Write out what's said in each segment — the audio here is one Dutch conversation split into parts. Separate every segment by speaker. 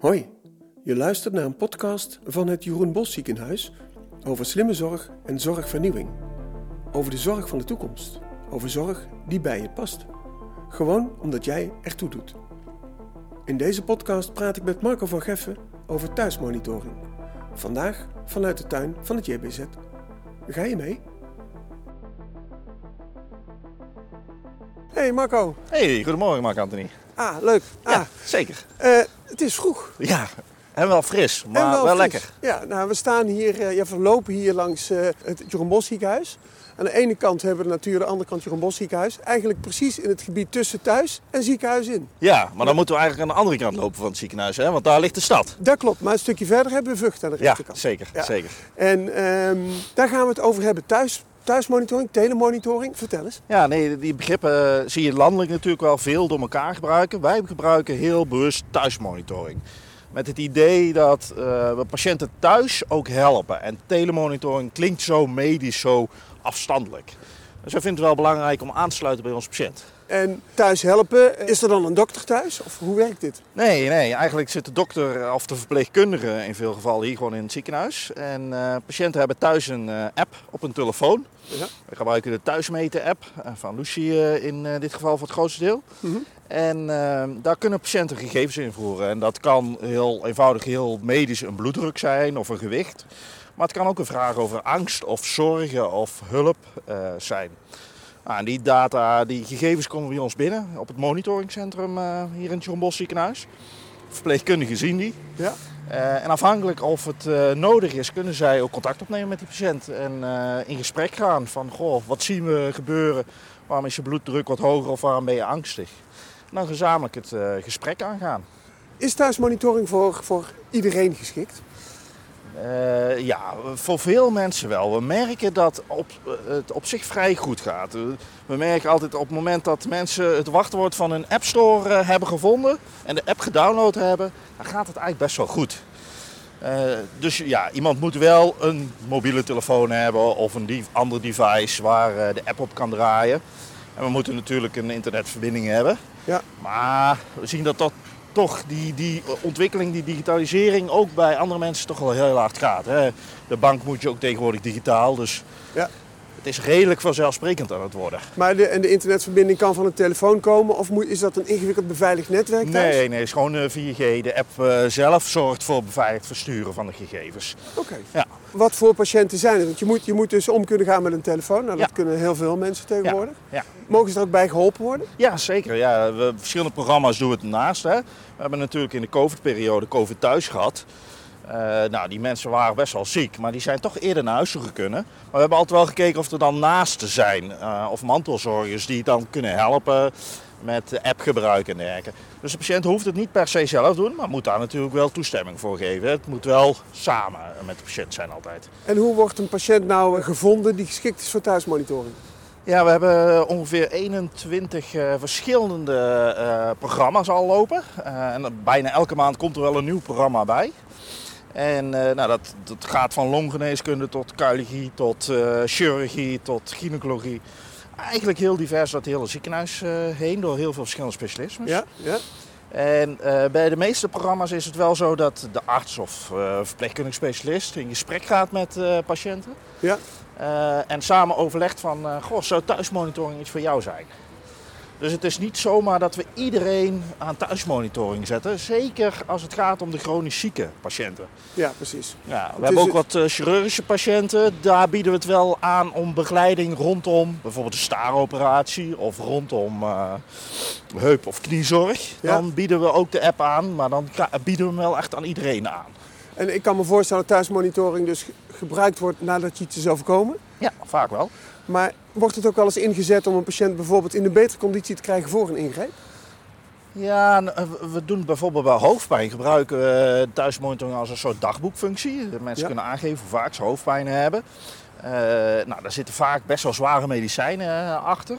Speaker 1: Hoi, je luistert naar een podcast van het Jeroen Bos Ziekenhuis over slimme zorg en zorgvernieuwing. Over de zorg van de toekomst. Over zorg die bij je past. Gewoon omdat jij ertoe doet. In deze podcast praat ik met Marco van Geffen over thuismonitoring. Vandaag vanuit de tuin van het JBZ. Ga je mee? Hey Marco.
Speaker 2: Hey, goedemorgen Mark Anthony.
Speaker 1: Ah, leuk. Ah,
Speaker 2: Ja, zeker.
Speaker 1: eh, het is vroeg.
Speaker 2: Ja, en wel fris, maar
Speaker 1: En
Speaker 2: wel,
Speaker 1: fris.
Speaker 2: lekker.
Speaker 1: Ja, nou, we staan hier, eh, ja, we lopen hier langs eh, het Jeroen ziekenhuis. Aan de ene kant hebben we de natuur, aan de andere kant Jeroen Bos ziekenhuis. Eigenlijk precies in het gebied tussen thuis en ziekenhuis in.
Speaker 2: Ja, maar dan moeten we eigenlijk aan de andere kant lopen van het ziekenhuis, hè? want daar ligt de stad.
Speaker 1: Dat klopt, maar een stukje verder hebben we Vught aan de
Speaker 2: Ja,
Speaker 1: rechterkant.
Speaker 2: zeker,
Speaker 1: Ja.
Speaker 2: zeker.
Speaker 1: En ehm, daar gaan we het over hebben. Thuis, thuismonitoring, telemonitoring. Vertel eens.
Speaker 2: Ja, nee, die begrippen eh, zie je landelijk natuurlijk wel veel door elkaar gebruiken. Wij gebruiken heel bewust thuismonitoring. Met het idee dat eh, we patiënten thuis ook helpen. En telemonitoring klinkt zo medisch, zo afstandelijk. Dus wij vinden het wel belangrijk om aan te sluiten bij onze patiënt.
Speaker 1: En thuis helpen, is er dan een dokter thuis? Of hoe werkt dit?
Speaker 2: Nee, nee, eigenlijk zit de dokter of de verpleegkundige in veel gevallen hier gewoon in het ziekenhuis. En eh, patiënten hebben thuis een eh, app op hun telefoon.
Speaker 1: Ja.
Speaker 2: We gebruiken de Thuismeten-app eh, van Lucy eh, in dit geval voor het grootste deel.
Speaker 1: Mhm.
Speaker 2: En eh, daar kunnen patiënten gegevens invoeren. En dat kan heel eenvoudig, heel medisch een bloeddruk zijn of een gewicht. Maar het kan ook een vraag over angst of zorgen of hulp zijn. Nou, die data, die gegevens komen bij ons binnen op het monitoringcentrum eh, hier in het Bos ziekenhuis. Verpleegkundigen zien die.
Speaker 1: Ja.
Speaker 2: Eh, en afhankelijk of het eh, nodig is, kunnen zij ook contact opnemen met die patiënt. En in gesprek gaan van, goh, wat zien we gebeuren? Waarom is je bloeddruk wat hoger of waarom ben je angstig? En dan gezamenlijk het gesprek aangaan.
Speaker 1: Is thuismonitoring voor, voor iedereen geschikt?
Speaker 2: Eh, ja, voor veel mensen wel. We merken dat op, het op zich vrij goed gaat. We- merken altijd op het moment dat mensen het wachtwoord van een App Store eh, hebben gevonden en de app gedownload hebben, dan gaat het eigenlijk best wel goed. Eh, dus ja, iemand moet wel een mobiele telefoon hebben of een die- ander device waar de app op kan draaien. En we moeten natuurlijk een internetverbinding hebben.
Speaker 1: Ja.
Speaker 2: Maar we zien dat dat toch die, die ontwikkeling, die digitalisering ook bij andere mensen toch wel heel hard gaat. Hè? De bank moet je ook tegenwoordig digitaal, dus
Speaker 1: Ja.
Speaker 2: Het is redelijk vanzelfsprekend aan het worden.
Speaker 1: Maar de, en de internetverbinding kan van een telefoon komen? Of moet, is dat een ingewikkeld beveiligd netwerk thuis?
Speaker 2: Nee, nee, het is gewoon eh, 4G. De app eh, zelf zorgt voor beveiligd versturen van de gegevens.
Speaker 1: Oké.
Speaker 2: Ja.
Speaker 1: Wat voor patiënten zijn het? Want je moet, je moet dus om kunnen gaan met een telefoon. Nou, dat
Speaker 2: Ja.
Speaker 1: kunnen heel veel mensen tegenwoordig.
Speaker 2: Ja.
Speaker 1: Mogen ze er ook bij geholpen worden?
Speaker 2: Ja, zeker. Ja, we, verschillende programma's doen het naast. Hè. We hebben natuurlijk in de COVID-periode COVID thuis gehad. Eh, nou, die mensen waren best wel ziek, maar die zijn toch eerder naar huis kunnen. Maar we hebben altijd wel gekeken of er dan naasten zijn. eh, of mantelzorgers die dan kunnen helpen met appgebruik en dergelijke. Dus de patiënt hoeft het niet per se zelf doen, maar moet daar natuurlijk wel toestemming voor geven. Het moet wel samen met de patiënt zijn altijd.
Speaker 1: En hoe wordt een patiënt nou gevonden die geschikt is voor thuismonitoring?
Speaker 2: Ja, we hebben ongeveer 21 eh, verschillende programma's al lopen. En bijna elke maand komt er wel een nieuw programma bij. En eh, nou, dat, dat gaat van longgeneeskunde tot kuilogie, tot eh, chirurgie, tot gynaecologie. Eigenlijk heel divers door het hele ziekenhuis eh, heen, door heel veel verschillende specialismes.
Speaker 1: Ja, ja.
Speaker 2: En bij de meeste programma's is het wel zo dat de arts of eh verpleegkundig specialist in gesprek gaat met patiënten.
Speaker 1: ja.
Speaker 2: En samen overlegt van, goh, zou thuismonitoring iets voor jou zijn? Dus het is niet zomaar dat we iedereen aan thuismonitoring zetten. Zeker als het gaat om de chronisch zieke patiënten.
Speaker 1: ja precies.
Speaker 2: Ja, we hebben ook wat eh, chirurgische patiënten. Daar bieden we het wel aan om begeleiding rondom bijvoorbeeld een staaroperatie of rondom eh, heup- of kniezorg.
Speaker 1: Ja.
Speaker 2: Dan bieden we ook de app aan, maar dan bieden we hem wel echt aan iedereen aan.
Speaker 1: En ik kan me voorstellen dat thuismonitoring dus ge- gebruikt wordt nadat je iets is overkomen.
Speaker 2: Ja, vaak wel.
Speaker 1: Maar wordt het ook wel eens ingezet om een patiënt bijvoorbeeld in een betere conditie te krijgen voor een ingreep?
Speaker 2: Ja, n- eh, we- doen bijvoorbeeld bij hoofdpijn gebruiken we thuismonitoring als een soort dagboekfunctie. De mensen
Speaker 1: Ja.
Speaker 2: kunnen aangeven hoe vaak ze hoofdpijn hebben. Eh, nou, daar zitten vaak best wel zware medicijnen eh, achter.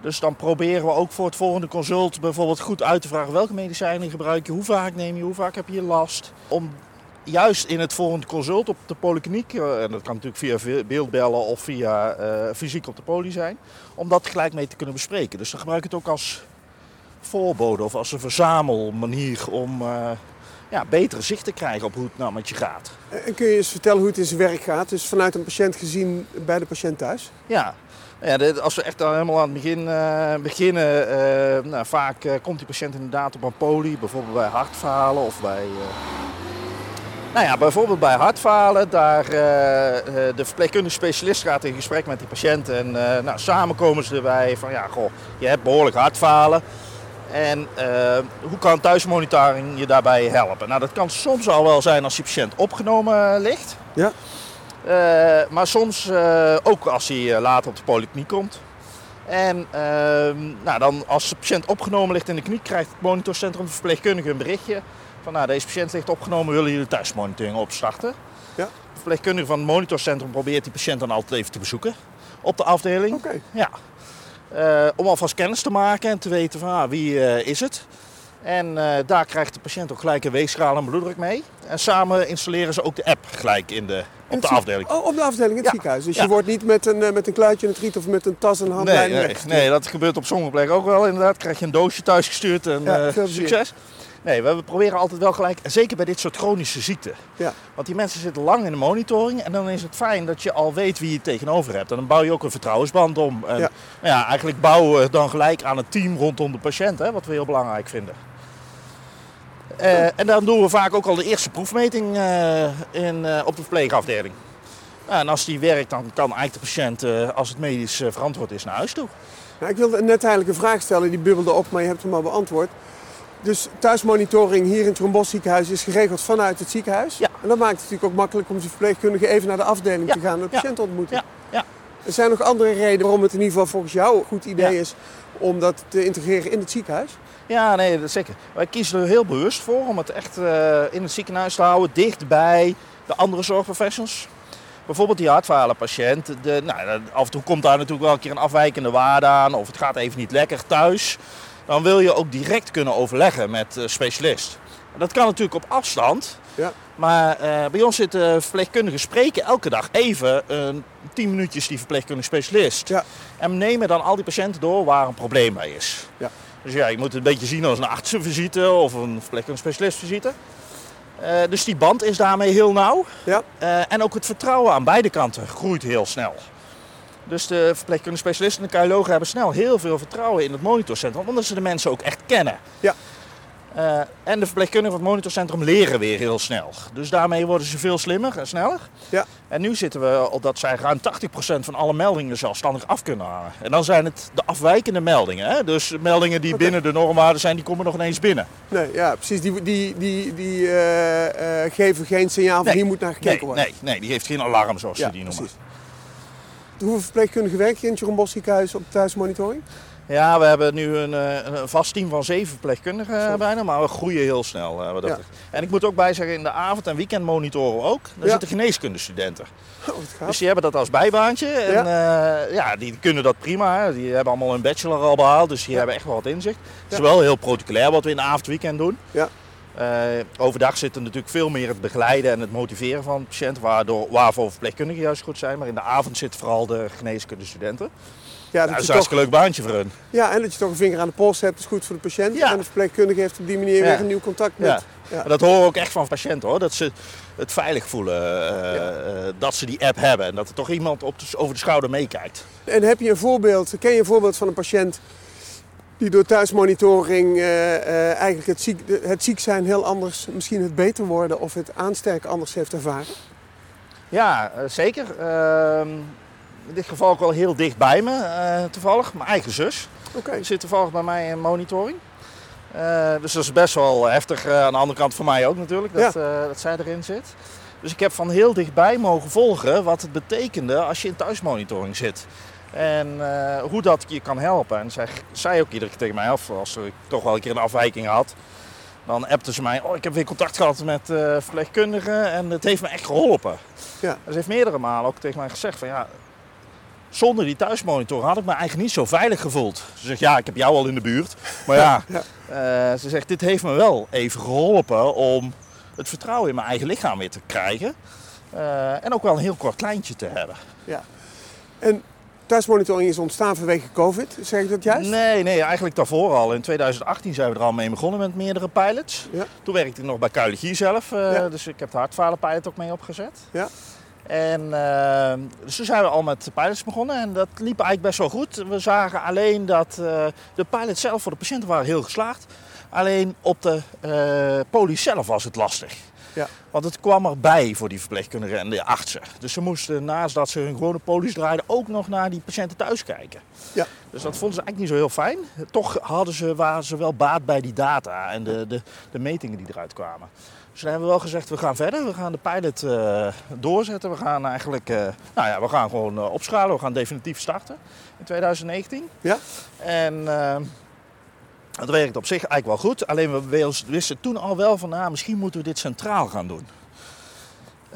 Speaker 2: Dus dan proberen we ook voor het volgende consult bijvoorbeeld goed uit te vragen welke medicijnen gebruik je, hoe vaak neem je, hoe vaak heb je last. Om juist in het volgende consult op de polykliniek, eh, en dat kan natuurlijk via beeldbellen of via eh, fysiek op de poli zijn, om dat gelijk mee te kunnen bespreken. Dus dan gebruik ik het ook als voorbode of als een verzamelmanier om uh, ja, betere zicht te krijgen op hoe het nou met je gaat.
Speaker 1: En kun je eens vertellen hoe het in zijn werk gaat? Dus vanuit een patiënt gezien bij de patiënt thuis?
Speaker 2: Ja, ja, als we echt al helemaal aan het begin uh, beginnen, uh, nou, vaak uh, komt die patiënt inderdaad op een poli, bijvoorbeeld bij hartfalen of bij... Nou ja, bijvoorbeeld bij hartfalen, daar de verpleegkundige specialist gaat in gesprek met die patiënt en nou, samen komen ze erbij van ja, goh, je hebt behoorlijk hartfalen. En hoe kan thuismonitoring je daarbij helpen? Nou, dat kan soms al wel zijn als die patiënt opgenomen ligt.
Speaker 1: Ja.
Speaker 2: Uh, maar soms uh, ook als hij later op de polykliniek komt. En ehm, nou, dan als de patiënt opgenomen ligt in de kliniek, krijgt het monitorcentrum de verpleegkundige een berichtje van nou, deze patiënt ligt opgenomen, willen jullie thuismonitoring opstarten?
Speaker 1: Ja.
Speaker 2: De verpleegkundige van het monitorcentrum probeert die patiënt dan altijd even te bezoeken op de afdeling.
Speaker 1: Oké.
Speaker 2: Ja. Uh, om alvast kennis te maken en te weten van ah, wie is het. En uh, daar krijgt de patiënt ook gelijk een weegschaal en bloeddruk mee. En samen installeren ze ook de app gelijk in de, op de afdeling.
Speaker 1: Oh, op de afdeling in het ziekenhuis. Dus je wordt niet met een, met een kluitje in het riet of met een tas en handlijn
Speaker 2: nee, nee, nee, dat gebeurt op sommige plekken ook wel inderdaad. Krijg je een doosje thuis gestuurd en ja, succes. Nee, we proberen altijd wel gelijk, zeker bij dit soort chronische ziekten.
Speaker 1: Ja.
Speaker 2: Want die mensen zitten lang in de monitoring en dan is het fijn dat je al weet wie je tegenover hebt. En dan bouw je ook een vertrouwensband om. En,
Speaker 1: ja.
Speaker 2: Nou ja, eigenlijk bouwen we dan gelijk aan het team rondom de patiënt, hè, wat we heel belangrijk vinden. Uh, en dan doen we vaak ook al de eerste proefmeting uh, in, uh, op de verpleegafdeling. Nou, en als die werkt, dan kan eigenlijk de patiënt, als het medisch verantwoord is, naar huis toe.
Speaker 1: Nou, ik wilde net eigenlijk een vraag stellen, die bubbelde op, maar je hebt hem al beantwoord. Dus thuismonitoring hier in het Trombos ziekenhuis is geregeld vanuit het ziekenhuis.
Speaker 2: Ja.
Speaker 1: En dat maakt het natuurlijk ook makkelijk om de verpleegkundige even naar de afdeling
Speaker 2: ja.
Speaker 1: te gaan en de patiënt te ontmoeten.
Speaker 2: Ja. ja.
Speaker 1: Er zijn nog andere redenen waarom het in ieder geval volgens jou een goed idee is om dat te integreren in het ziekenhuis?
Speaker 2: Ja, nee, dat zeker. Wij kiezen er heel bewust voor om het echt uh, in het ziekenhuis te houden, dicht bij de andere zorgprofessionals. Bijvoorbeeld die hartfalenpatiënt. De, nou, af en toe komt daar natuurlijk wel een keer een afwijkende waarde aan of het gaat even niet lekker thuis. Dan wil je ook direct kunnen overleggen met de specialist. En dat kan natuurlijk op afstand.
Speaker 1: Ja.
Speaker 2: Maar uh, bij ons zitten verpleegkundigen spreken elke dag even uh, 10 minuutjes die verpleegkundige specialist.
Speaker 1: Ja.
Speaker 2: En nemen dan al die patiënten door waar een probleem bij is.
Speaker 1: Ja.
Speaker 2: Dus ja, je moet het een beetje zien als een artsenvisite of een verpleegkundige specialistvisite. Uh, dus die band is daarmee heel nauw.
Speaker 1: Ja.
Speaker 2: En ook het vertrouwen aan beide kanten groeit heel snel. Dus de verpleegkundige specialisten en de cardiologen hebben snel heel veel vertrouwen in het monitorcentrum, omdat ze de mensen ook echt kennen.
Speaker 1: Ja.
Speaker 2: Uh, en de verpleegkundigen van het monitorcentrum leren weer heel snel. Dus daarmee worden ze veel slimmer en sneller.
Speaker 1: Ja.
Speaker 2: En nu zitten we op dat zij ruim 80% van alle meldingen zelfstandig af kunnen halen. En dan zijn het de afwijkende meldingen. Hè? Dus meldingen die binnen de normwaarden zijn, die komen nog ineens binnen.
Speaker 1: Nee, ja, precies. Die, die, die, die eh, eh, geven geen signaal van
Speaker 2: Nee.
Speaker 1: hier moet naar gekeken
Speaker 2: Nee,
Speaker 1: worden.
Speaker 2: nee, nee, die heeft geen alarm zoals
Speaker 1: Ja,
Speaker 2: ze die noemen.
Speaker 1: precies. Hoeveel verpleegkundigen werken je in het Jeroen ziekenhuis op thuismonitoring?
Speaker 2: Ja, we hebben nu een, eh, een vast team van zeven verpleegkundigen eh, bijna, maar we groeien heel snel. eh,
Speaker 1: Ja.
Speaker 2: En ik moet ook bij zeggen, in de avond- en weekend monitoren we ook. Daar
Speaker 1: Ja.
Speaker 2: zitten geneeskundestudenten.
Speaker 1: Oh.
Speaker 2: Dus die hebben dat als bijbaantje. En ja, ja die kunnen dat prima. Die hebben allemaal hun bachelor al behaald, dus die hebben echt wel wat inzicht. Het is wel heel protocolair wat we in de avond-weekend doen.
Speaker 1: Ja.
Speaker 2: Eh, overdag zit er natuurlijk veel meer het begeleiden en het motiveren van de patiënt, waardoor, waarvoor verpleegkundigen juist goed zijn. Maar in de avond zitten vooral de geneeskundestudenten.
Speaker 1: ja,
Speaker 2: Ja,
Speaker 1: dat
Speaker 2: dat is een hartstikke leuk baantje voor hun.
Speaker 1: ja, en dat je toch een vinger aan de pols hebt, is goed voor de patiënt.
Speaker 2: Ja.
Speaker 1: En de verpleegkundige heeft op die manier
Speaker 2: Ja.
Speaker 1: weer een nieuw contact met...
Speaker 2: Ja.
Speaker 1: Ja.
Speaker 2: Maar dat horen we ook echt van patiënten hoor. Dat ze het veilig voelen. eh,
Speaker 1: Ja.
Speaker 2: eh, dat ze die app hebben. En dat er toch iemand op de, over de schouder meekijkt.
Speaker 1: En heb je een voorbeeld, ken je een voorbeeld van een patiënt die door thuismonitoring eh, eh, eigenlijk het ziek, het ziek zijn heel anders, misschien het beter worden of het aansterken anders heeft ervaren?
Speaker 2: Ja, eh, zeker. Ehm, in dit geval ook wel heel dicht bij me, toevallig. Mijn eigen zus
Speaker 1: Oké.
Speaker 2: Die zit toevallig bij mij in monitoring. Dus dat is best wel heftig. aan de andere kant voor mij ook natuurlijk, dat, dat zij erin zit. Dus ik heb van heel dichtbij mogen volgen wat het betekende als je in thuismonitoring zit. En eh, hoe dat je kan helpen. En zij zei ook iedere keer tegen mij af, als ik toch wel een keer een afwijking had. Dan appte ze mij, oh ik heb weer contact gehad met eh verpleegkundigen en het heeft me echt geholpen.
Speaker 1: Ja.
Speaker 2: Ze heeft meerdere malen ook tegen mij gezegd van ja, zonder die thuismonitor had ik me eigenlijk niet zo veilig gevoeld. Ze zegt ja, ik heb jou al in de buurt. Maar ja,
Speaker 1: Ja.
Speaker 2: eh, ze zegt dit heeft me wel even geholpen om het vertrouwen in mijn eigen lichaam weer te krijgen. En ook wel een heel kort lijntje te hebben.
Speaker 1: Ja. En Thuismonitoring is ontstaan vanwege COVID, zeg ik dat juist?
Speaker 2: Nee, nee, eigenlijk daarvoor al. In 2018 zijn we er al mee begonnen met meerdere pilots.
Speaker 1: Ja.
Speaker 2: Toen werkte ik nog bij Kuiligier zelf, uh,
Speaker 1: Ja.
Speaker 2: dus ik heb de hartfalenpilot ook mee opgezet.
Speaker 1: Ja.
Speaker 2: En uh, dus toen zijn we al met de pilots begonnen en dat liep eigenlijk best wel goed. We zagen alleen dat uh, de pilots zelf voor de patiënten waren heel geslaagd. Alleen op de uh, poli zelf was het lastig.
Speaker 1: Ja.
Speaker 2: Want het kwam erbij voor die verpleegkundigen en de artsen. Dus ze moesten naast dat ze hun gewone polies draaiden ook nog naar die patiënten thuis kijken.
Speaker 1: Ja.
Speaker 2: Dus dat vonden ze eigenlijk niet zo heel fijn. Toch hadden ze, waren ze wel baat bij die data en de, de, de metingen die eruit kwamen. Dus dan hebben we wel gezegd, we gaan verder. We gaan de pilot uh, doorzetten. We gaan eigenlijk, uh, nou ja, we gaan gewoon uh, opschalen. We gaan definitief starten in 2019.
Speaker 1: Ja.
Speaker 2: En dat werkt op zich eigenlijk wel goed. Alleen we wisten toen al wel van, nou, misschien moeten we dit centraal gaan doen.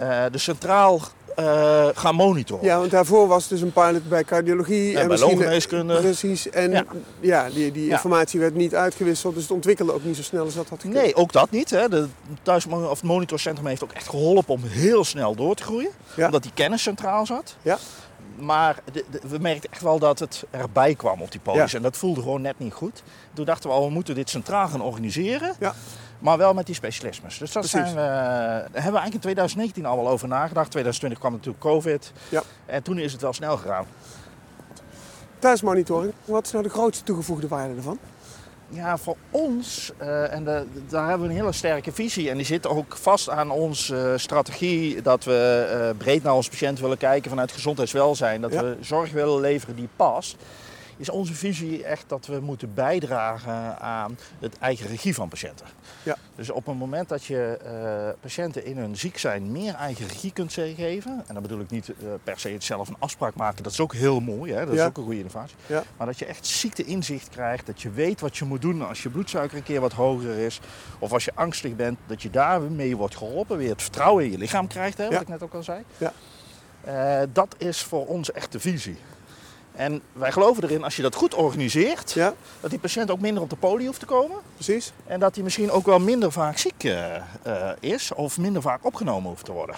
Speaker 2: Uh, dus centraal uh, gaan monitoren.
Speaker 1: Ja, want daarvoor was dus een pilot bij cardiologie.
Speaker 2: En,
Speaker 1: en
Speaker 2: bij longgeneeskunde.
Speaker 1: Precies. En ja, ja die, die informatie werd niet uitgewisseld. Dus het ontwikkelde ook niet zo snel als dat had gekund.
Speaker 2: Nee, ook dat niet. Hè. De thuis of het monitorcentrum heeft ook echt geholpen om heel snel door te groeien.
Speaker 1: Ja.
Speaker 2: Omdat die kennis centraal zat.
Speaker 1: Ja.
Speaker 2: Maar de, de, we merkten echt wel dat het erbij kwam op die polis.
Speaker 1: Ja.
Speaker 2: En dat voelde gewoon net niet goed. Toen dachten we al, we moeten dit centraal gaan organiseren.
Speaker 1: Ja.
Speaker 2: Maar wel met die specialismes. Dus dat
Speaker 1: Precies.
Speaker 2: zijn we, daar hebben we eigenlijk in 2019 al wel over nagedacht. 2020 kwam natuurlijk COVID.
Speaker 1: Ja.
Speaker 2: En toen is het wel snel gegaan.
Speaker 1: Thuismonitoring, wat is nou de grootste toegevoegde waarde ervan?
Speaker 2: Ja, voor ons, uh, en de, daar hebben we een hele sterke visie. En die zit ook vast aan onze uh, strategie dat we uh, breed naar onze patiënt willen kijken vanuit gezondheidswelzijn. Dat
Speaker 1: Ja.
Speaker 2: we zorg willen leveren die past. Is onze visie echt dat we moeten bijdragen aan het eigen regie van patiënten.
Speaker 1: Ja.
Speaker 2: Dus op het moment dat je uh, patiënten in hun ziek zijn meer eigen regie kunt geven. En dan bedoel ik niet uh, per se het zelf een afspraak maken. Dat is ook heel mooi. Hè? Dat
Speaker 1: Ja.
Speaker 2: is ook een goede innovatie.
Speaker 1: Ja.
Speaker 2: Maar dat je echt ziekteinzicht krijgt. Dat je weet wat je moet doen als je bloedsuiker een keer wat hoger is. Of als je angstig bent. Dat je daarmee wordt geholpen. Weer het vertrouwen in je lichaam krijgt. Hè? Wat ik net ook al zei.
Speaker 1: Ja.
Speaker 2: Uh, dat is voor ons echt de visie. En wij geloven erin, als je dat goed organiseert,
Speaker 1: Ja,
Speaker 2: dat die patiënt ook minder op de poli hoeft te komen.
Speaker 1: precies.
Speaker 2: En dat hij misschien ook wel minder vaak ziek uh, uh, is of minder vaak opgenomen hoeft te worden.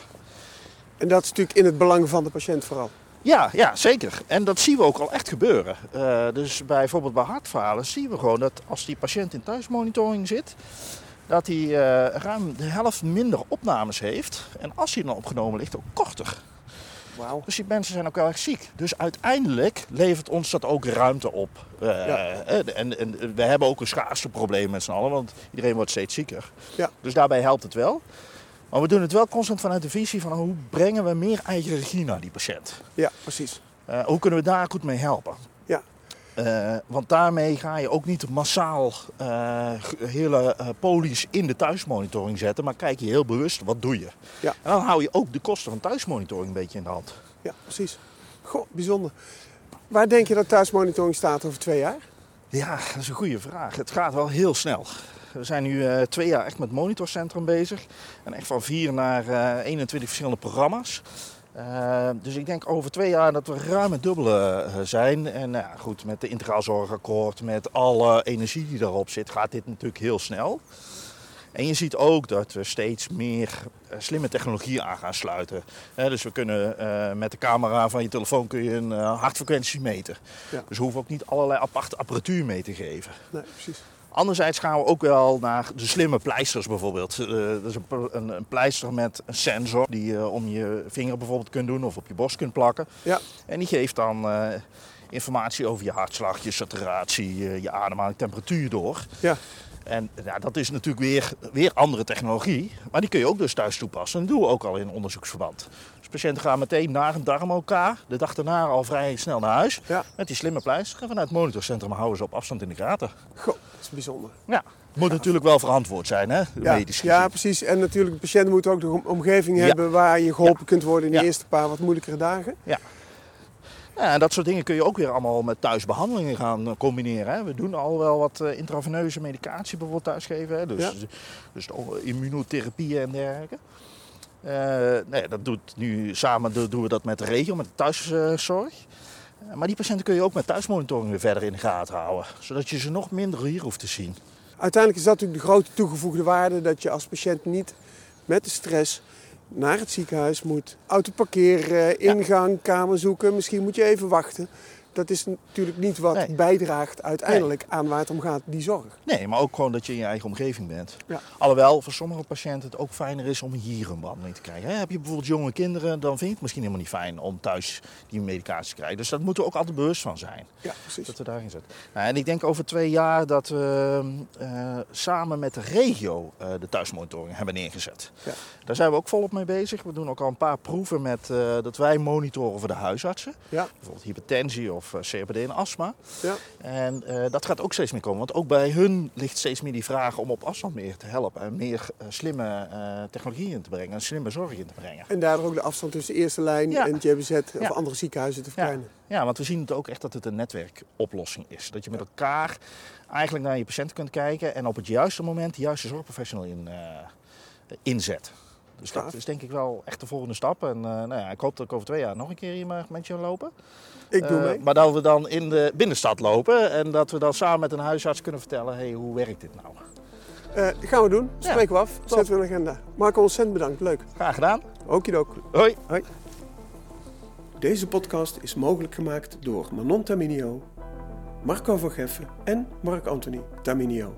Speaker 1: En dat is natuurlijk in het belang van de patiënt vooral.
Speaker 2: Ja, ja, zeker. En dat zien we ook al echt gebeuren. Uh, dus bijvoorbeeld bij hartfalen zien we gewoon dat als die patiënt in thuismonitoring zit, dat hij ruim de helft minder opnames heeft. En als hij dan opgenomen ligt, ook korter. Dus die mensen zijn ook heel erg ziek. Dus uiteindelijk levert ons dat ook ruimte op. Uh,
Speaker 1: Ja.
Speaker 2: en, en we hebben ook een schaarste probleem met z'n allen, want iedereen wordt steeds zieker.
Speaker 1: Ja.
Speaker 2: Dus daarbij helpt het wel. Maar we doen het wel constant vanuit de visie van hoe brengen we meer eigen regie naar die patiënt.
Speaker 1: Ja, precies.
Speaker 2: Uh, hoe kunnen we daar goed mee helpen? Uh, want daarmee ga je ook niet massaal uh, hele polies in de thuismonitoring zetten, maar kijk je heel bewust wat doe je.
Speaker 1: Ja.
Speaker 2: En dan hou je ook de kosten van thuismonitoring een beetje in de hand.
Speaker 1: Ja, precies. Goh, bijzonder. Waar denk je dat thuismonitoring staat over twee jaar?
Speaker 2: Ja, dat is een goede vraag. Het gaat wel heel snel. We zijn nu twee jaar echt met Monitorcentrum bezig. En echt van vier naar uh, 21 verschillende programma's. Uh, dus ik denk over twee jaar dat we ruim het dubbele uh, zijn. En uh, goed, met de integraal zorgakkoord, met alle energie die daarop zit, gaat dit natuurlijk heel snel. En je ziet ook dat we steeds meer uh, slimme technologie aan gaan sluiten. Uh, dus we kunnen met de camera van je telefoon kun je een hartfrequentie meten.
Speaker 1: Ja.
Speaker 2: Dus we hoeven ook niet allerlei aparte apparatuur mee te geven.
Speaker 1: Nee, precies.
Speaker 2: Anderzijds gaan we ook wel naar de slimme pleisters bijvoorbeeld. Uh, dat is een, een, een, pleister met een sensor die je om je vinger bijvoorbeeld kunt doen of op je borst kunt plakken.
Speaker 1: Ja.
Speaker 2: En die geeft dan uh, informatie over je hartslag, je saturatie, je ademhaling, temperatuur door.
Speaker 1: Ja.
Speaker 2: En ja, dat is natuurlijk weer, weer andere technologie, maar die kun je ook dus thuis toepassen. En dat doen we ook al in onderzoeksverband. Dus patiënten gaan meteen naar een darm elkaar, de dag daarna al vrij snel naar huis.
Speaker 1: Ja.
Speaker 2: Met die slimme pleister. En vanuit het monitorcentrum houden ze op afstand in de gaten.
Speaker 1: Goh, dat is bijzonder.
Speaker 2: Ja, het moet natuurlijk wel verantwoord zijn, hè?
Speaker 1: Ja,
Speaker 2: medisch
Speaker 1: ja, precies. En natuurlijk, de patiënt moet ook de omgeving hebben waar je geholpen kunt worden in de eerste paar wat moeilijkere dagen.
Speaker 2: Ja, en dat soort dingen kun je ook weer allemaal met thuisbehandelingen gaan eh, combineren. Hè. We doen al wel wat eh, intraveneuze medicatie bijvoorbeeld thuisgeven. Hè. Dus,
Speaker 1: Ja.
Speaker 2: dus immunotherapieën en dergelijke. Eh, nee, dat doet nu samen do- doen we dat met de regio, met de thuiszorg. Maar die patiënten kun je ook met thuismonitoring weer verder in de gaten houden. Zodat je ze nog minder hier hoeft te zien.
Speaker 1: Uiteindelijk is dat natuurlijk de grote toegevoegde waarde dat je als patiënt niet met de stress naar het ziekenhuis moet. Auto parkeren, ingang, kamer zoeken. Misschien moet je even wachten. Dat is natuurlijk niet wat
Speaker 2: Nee.
Speaker 1: bijdraagt uiteindelijk aan waar het om gaat, die zorg.
Speaker 2: Nee, maar ook gewoon dat je in je eigen omgeving bent.
Speaker 1: Ja.
Speaker 2: Alhoewel voor sommige patiënten het ook fijner is om hier een behandeling te krijgen. Hè, Heb je bijvoorbeeld jonge kinderen, dan vind je het misschien helemaal niet fijn om thuis die medicatie te krijgen. Dus daar moeten we ook altijd bewust van zijn.
Speaker 1: Ja, precies.
Speaker 2: Dat we daarin zetten. Nou, en ik denk over twee jaar dat we eh, samen met de regio eh, de thuismonitoring hebben neergezet.
Speaker 1: Ja.
Speaker 2: Daar zijn we ook volop mee bezig. We doen ook al een paar proeven met eh, dat wij monitoren voor de huisartsen.
Speaker 1: Ja,
Speaker 2: Bijvoorbeeld hypertensie of eh, COPD en astma.
Speaker 1: ja.
Speaker 2: En eh, dat gaat ook steeds meer komen. Want ook bij hun ligt steeds meer die vraag om op afstand meer te helpen. En meer eh, slimme technologieën in te brengen. En slimme zorg in te brengen.
Speaker 1: En daardoor ook de afstand tussen de eerste lijn
Speaker 2: Ja.
Speaker 1: en het JBZ of
Speaker 2: Ja.
Speaker 1: andere ziekenhuizen te verkleinen.
Speaker 2: Ja, want we zien het ook echt dat het een netwerkoplossing is. Dat je met elkaar eigenlijk naar je patiënt kunt kijken en op het juiste moment de juiste zorgprofessional in, inzet. Dus dat is denk ik wel echt de volgende stap. En eh, nou ja, ik hoop dat ik over twee jaar nog een keer hier mag met je lopen.
Speaker 1: Ik doe
Speaker 2: Eh,
Speaker 1: mee.
Speaker 2: Maar dat we dan in de binnenstad lopen en dat we dan samen met een huisarts kunnen vertellen: hey, hoe werkt dit nou?
Speaker 1: Eh, gaan we doen.
Speaker 2: Ja,
Speaker 1: Spreken we af. Zetten we de agenda. Marco, ontzettend bedankt. Leuk.
Speaker 2: Graag gedaan.
Speaker 1: Okidook.
Speaker 2: Hoi.
Speaker 1: Hoi. Deze podcast is mogelijk gemaakt door Manon Taminio, Marco van Geffen en Marc Anthony Taminio.